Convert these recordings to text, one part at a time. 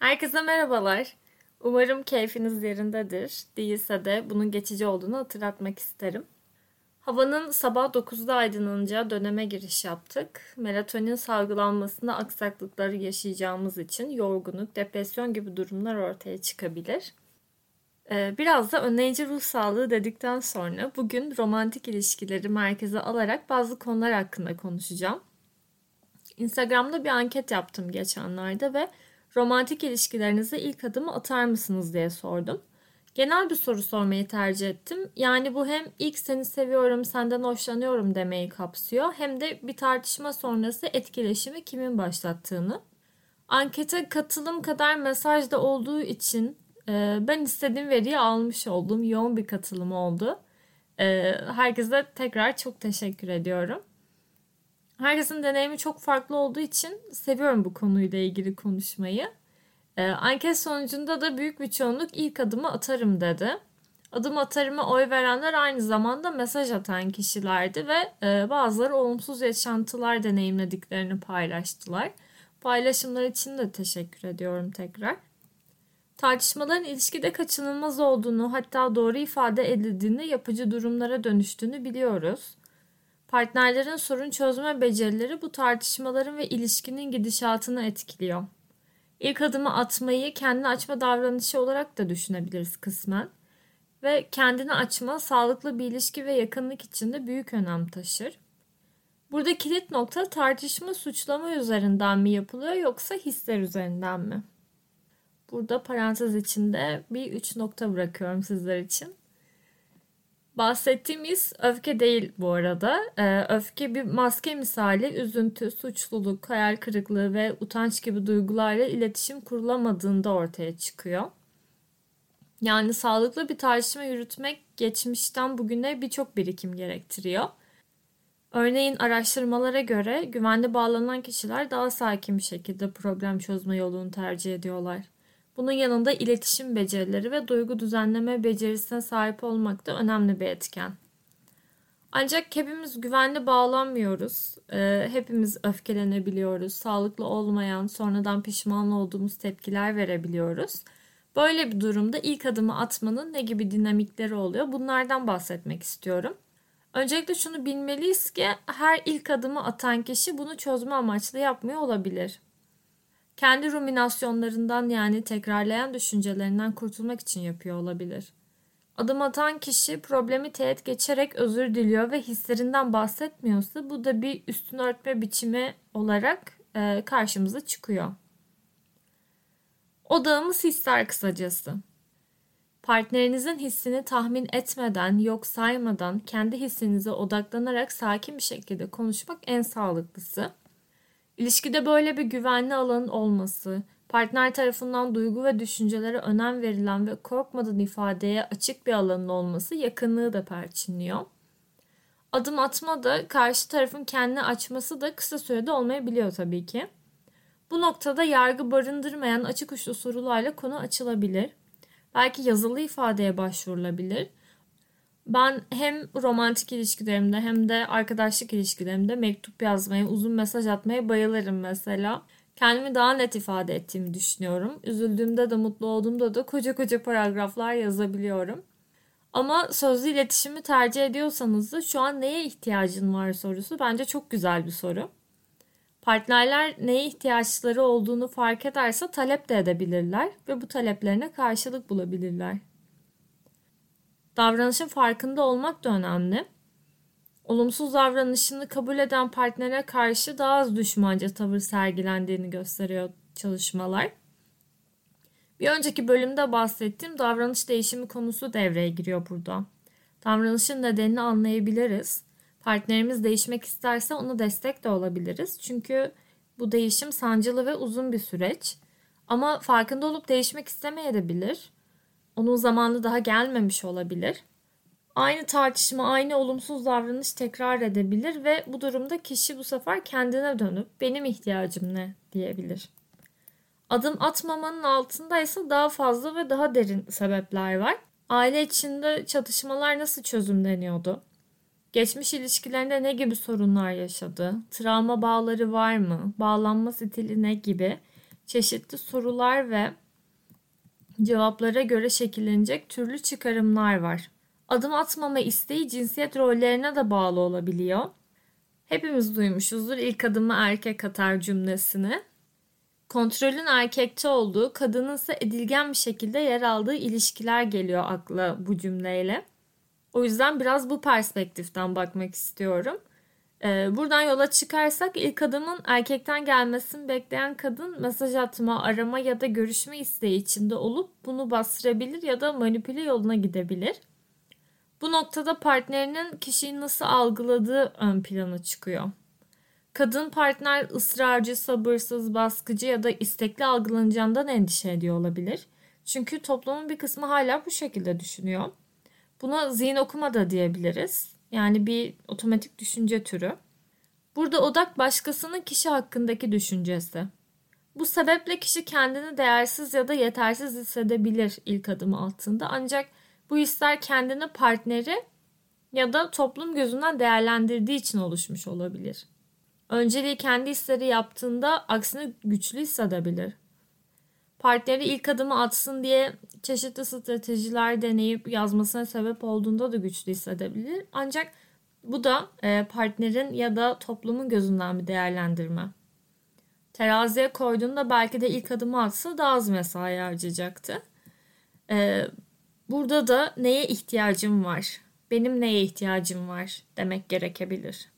Herkese merhabalar. Umarım keyfiniz yerindedir. Değilse de bunun geçici olduğunu hatırlatmak isterim. Havanın sabah 9'da aydınlanacağı döneme giriş yaptık. Melatonin salgılanmasında aksaklıkları yaşayacağımız için yorgunluk, depresyon gibi durumlar ortaya çıkabilir. Ee, biraz da önleyici ruh sağlığı dedikten sonra bugün romantik ilişkileri merkeze alarak bazı konular hakkında konuşacağım. Instagram'da bir anket yaptım geçenlerde ve romantik ilişkilerinize ilk adımı atar mısınız diye sordum. Genel bir soru sormayı tercih ettim. Yani bu hem ilk seni seviyorum, senden hoşlanıyorum demeyi kapsıyor hem de bir tartışma sonrası etkileşimi kimin başlattığını. Ankete katılım kadar mesaj da olduğu için e, ben istediğim veriyi almış oldum. Yoğun bir katılım oldu. E, herkese tekrar çok teşekkür ediyorum. Herkesin deneyimi çok farklı olduğu için seviyorum bu konuyla ilgili konuşmayı. Ee, anket sonucunda da büyük bir çoğunluk ilk adımı atarım dedi. Adım atarıma oy verenler aynı zamanda mesaj atan kişilerdi ve e, bazıları olumsuz yaşantılar deneyimlediklerini paylaştılar. Paylaşımlar için de teşekkür ediyorum tekrar. Tartışmaların ilişkide kaçınılmaz olduğunu hatta doğru ifade edildiğinde yapıcı durumlara dönüştüğünü biliyoruz. Partnerlerin sorun çözme becerileri bu tartışmaların ve ilişkinin gidişatını etkiliyor. İlk adımı atmayı kendini açma davranışı olarak da düşünebiliriz kısmen. Ve kendini açma sağlıklı bir ilişki ve yakınlık içinde büyük önem taşır. Burada kilit nokta tartışma suçlama üzerinden mi yapılıyor yoksa hisler üzerinden mi? Burada parantez içinde bir üç nokta bırakıyorum sizler için. Bahsettiğimiz öfke değil bu arada. Ee, öfke bir maske misali üzüntü, suçluluk, hayal kırıklığı ve utanç gibi duygularla iletişim kurulamadığında ortaya çıkıyor. Yani sağlıklı bir tartışma yürütmek geçmişten bugüne birçok birikim gerektiriyor. Örneğin araştırmalara göre güvenli bağlanan kişiler daha sakin bir şekilde problem çözme yolunu tercih ediyorlar. Bunun yanında iletişim becerileri ve duygu düzenleme becerisine sahip olmak da önemli bir etken. Ancak hepimiz güvenli bağlanmıyoruz. Ee, hepimiz öfkelenebiliyoruz. Sağlıklı olmayan, sonradan pişman olduğumuz tepkiler verebiliyoruz. Böyle bir durumda ilk adımı atmanın ne gibi dinamikleri oluyor? Bunlardan bahsetmek istiyorum. Öncelikle şunu bilmeliyiz ki her ilk adımı atan kişi bunu çözme amaçlı yapmıyor olabilir kendi ruminasyonlarından yani tekrarlayan düşüncelerinden kurtulmak için yapıyor olabilir. Adım atan kişi problemi teğet geçerek özür diliyor ve hislerinden bahsetmiyorsa bu da bir üstün örtme biçimi olarak e, karşımıza çıkıyor. Odağımız hisler kısacası. Partnerinizin hissini tahmin etmeden, yok saymadan kendi hissinize odaklanarak sakin bir şekilde konuşmak en sağlıklısı. İlişkide böyle bir güvenli alanın olması, partner tarafından duygu ve düşüncelere önem verilen ve korkmadan ifadeye açık bir alanın olması yakınlığı da perçinliyor. Adım atma da karşı tarafın kendini açması da kısa sürede olmayabiliyor tabii ki. Bu noktada yargı barındırmayan açık uçlu sorularla konu açılabilir. Belki yazılı ifadeye başvurulabilir ben hem romantik ilişkilerimde hem de arkadaşlık ilişkilerimde mektup yazmaya, uzun mesaj atmaya bayılırım mesela. Kendimi daha net ifade ettiğimi düşünüyorum. Üzüldüğümde de mutlu olduğumda da koca koca paragraflar yazabiliyorum. Ama sözlü iletişimi tercih ediyorsanız da şu an neye ihtiyacın var sorusu bence çok güzel bir soru. Partnerler neye ihtiyaçları olduğunu fark ederse talep de edebilirler ve bu taleplerine karşılık bulabilirler. Davranışın farkında olmak da önemli. Olumsuz davranışını kabul eden partnere karşı daha az düşmanca tavır sergilendiğini gösteriyor çalışmalar. Bir önceki bölümde bahsettiğim davranış değişimi konusu devreye giriyor burada. Davranışın nedenini anlayabiliriz. Partnerimiz değişmek isterse ona destek de olabiliriz. Çünkü bu değişim sancılı ve uzun bir süreç. Ama farkında olup değişmek istemeyebilir. Onun zamanı daha gelmemiş olabilir. Aynı tartışma, aynı olumsuz davranış tekrar edebilir ve bu durumda kişi bu sefer kendine dönüp benim ihtiyacım ne diyebilir. Adım atmamanın altında ise daha fazla ve daha derin sebepler var. Aile içinde çatışmalar nasıl çözümleniyordu? Geçmiş ilişkilerinde ne gibi sorunlar yaşadı? Travma bağları var mı? Bağlanma stili ne gibi? çeşitli sorular ve cevaplara göre şekillenecek türlü çıkarımlar var. Adım atmama isteği cinsiyet rollerine de bağlı olabiliyor. Hepimiz duymuşuzdur ilk adımı erkek atar cümlesini. Kontrolün erkekçe olduğu, kadının ise edilgen bir şekilde yer aldığı ilişkiler geliyor akla bu cümleyle. O yüzden biraz bu perspektiften bakmak istiyorum. Ee, buradan yola çıkarsak ilk adımın erkekten gelmesini bekleyen kadın mesaj atma, arama ya da görüşme isteği içinde olup bunu bastırabilir ya da manipüle yoluna gidebilir. Bu noktada partnerinin kişiyi nasıl algıladığı ön plana çıkıyor. Kadın partner ısrarcı, sabırsız, baskıcı ya da istekli algılanacağından endişe ediyor olabilir. Çünkü toplumun bir kısmı hala bu şekilde düşünüyor. Buna zihin okuma da diyebiliriz. Yani bir otomatik düşünce türü. Burada odak başkasının kişi hakkındaki düşüncesi. Bu sebeple kişi kendini değersiz ya da yetersiz hissedebilir ilk adımı altında. Ancak bu hisler kendini partneri ya da toplum gözünden değerlendirdiği için oluşmuş olabilir. Önceliği kendi hisleri yaptığında aksine güçlü hissedebilir. Partneri ilk adımı atsın diye çeşitli stratejiler deneyip yazmasına sebep olduğunda da güçlü hissedebilir. Ancak bu da e, partnerin ya da toplumun gözünden bir değerlendirme. Teraziye koyduğunda belki de ilk adımı atsa daha az mesai harcayacaktı. E, burada da neye ihtiyacım var? Benim neye ihtiyacım var demek gerekebilir.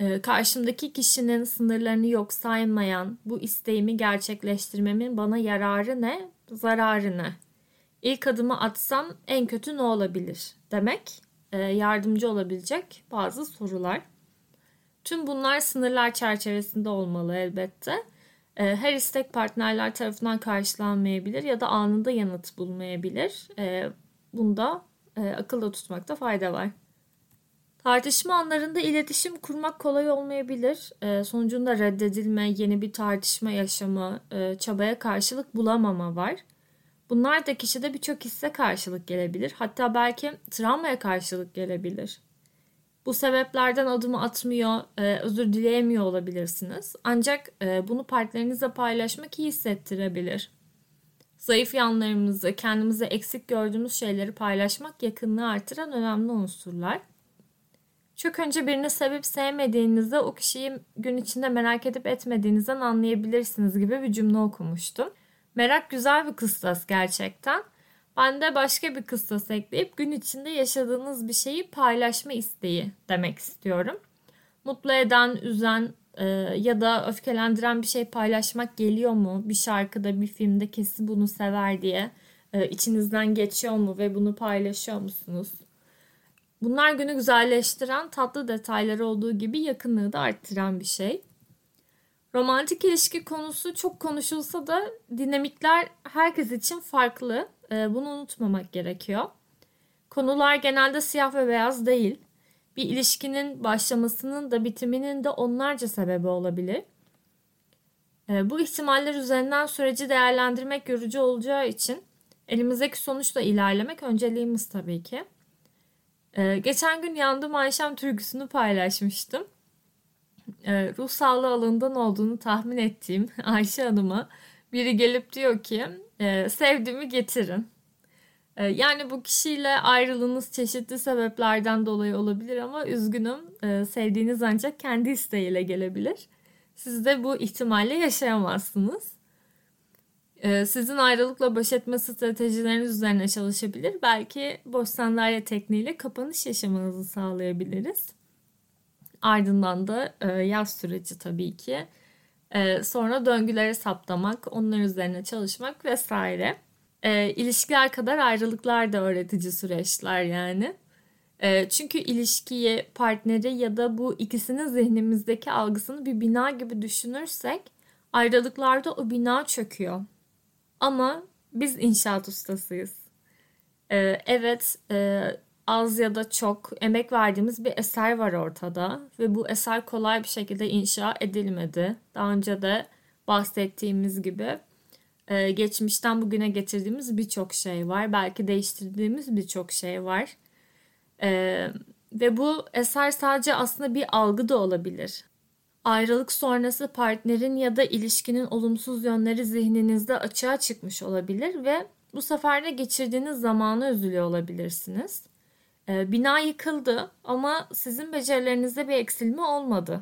E, karşımdaki kişinin sınırlarını yok saymayan bu isteğimi gerçekleştirmemin bana yararı ne, zararı ne? İlk adımı atsam en kötü ne olabilir demek e, yardımcı olabilecek bazı sorular. Tüm bunlar sınırlar çerçevesinde olmalı elbette. E, her istek partnerler tarafından karşılanmayabilir ya da anında yanıt bulmayabilir. E, bunda akılda tutmakta fayda var. Tartışma anlarında iletişim kurmak kolay olmayabilir. sonucunda reddedilme, yeni bir tartışma yaşamı, çabaya karşılık bulamama var. Bunlar da kişide birçok hisse karşılık gelebilir. Hatta belki travmaya karşılık gelebilir. Bu sebeplerden adımı atmıyor, e, özür dileyemiyor olabilirsiniz. Ancak e, bunu partnerinizle paylaşmak iyi hissettirebilir. Zayıf yanlarımızı, kendimize eksik gördüğümüz şeyleri paylaşmak yakınlığı artıran önemli unsurlar. Çok önce birini sevip sevmediğinizde o kişiyi gün içinde merak edip etmediğinizden anlayabilirsiniz gibi bir cümle okumuştum. Merak güzel bir kıstas gerçekten. Ben de başka bir kıstas ekleyip gün içinde yaşadığınız bir şeyi paylaşma isteği demek istiyorum. Mutlu eden, üzen e, ya da öfkelendiren bir şey paylaşmak geliyor mu? Bir şarkıda, bir filmde kesin bunu sever diye e, içinizden geçiyor mu ve bunu paylaşıyor musunuz? Bunlar günü güzelleştiren tatlı detayları olduğu gibi yakınlığı da arttıran bir şey. Romantik ilişki konusu çok konuşulsa da dinamikler herkes için farklı. Ee, bunu unutmamak gerekiyor. Konular genelde siyah ve beyaz değil. Bir ilişkinin başlamasının da bitiminin de onlarca sebebi olabilir. Ee, bu ihtimaller üzerinden süreci değerlendirmek yorucu olacağı için elimizdeki sonuçla ilerlemek önceliğimiz tabii ki. Ee, geçen gün Yandım Ayşem türküsünü paylaşmıştım e, ruh sağlığı alanından olduğunu tahmin ettiğim Ayşe Hanım'a biri gelip diyor ki e, sevdiğimi getirin. E, yani bu kişiyle ayrılığınız çeşitli sebeplerden dolayı olabilir ama üzgünüm e, sevdiğiniz ancak kendi isteğiyle gelebilir. Siz de bu ihtimalle yaşayamazsınız. E, sizin ayrılıkla baş etme stratejileriniz üzerine çalışabilir. Belki boş sandalye tekniğiyle kapanış yaşamanızı sağlayabiliriz. Ardından da e, yaz süreci tabii ki. E, sonra döngüleri saptamak, onlar üzerine çalışmak vesaire. E, ilişkiler kadar ayrılıklar da öğretici süreçler yani. Çünkü ilişkiyi, partneri ya da bu ikisinin zihnimizdeki algısını bir bina gibi düşünürsek ayrılıklarda o bina çöküyor. Ama biz inşaat ustasıyız. E, evet, e, az ya da çok emek verdiğimiz bir eser var ortada ve bu eser kolay bir şekilde inşa edilmedi. Daha önce de bahsettiğimiz gibi e, geçmişten bugüne getirdiğimiz birçok şey var. Belki değiştirdiğimiz birçok şey var. E, ve bu eser sadece aslında bir algı da olabilir. Ayrılık sonrası partnerin ya da ilişkinin olumsuz yönleri zihninizde açığa çıkmış olabilir ve bu sefer de geçirdiğiniz zamanı üzülüyor olabilirsiniz. Ee, bina yıkıldı ama sizin becerilerinizde bir eksilme olmadı.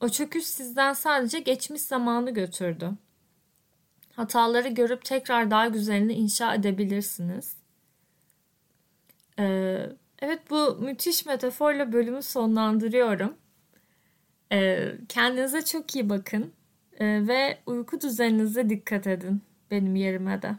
O çöküş sizden sadece geçmiş zamanı götürdü. Hataları görüp tekrar daha güzelini inşa edebilirsiniz. Ee, evet bu müthiş metaforla bölümü sonlandırıyorum. Ee, kendinize çok iyi bakın ee, ve uyku düzeninize dikkat edin benim yerime de.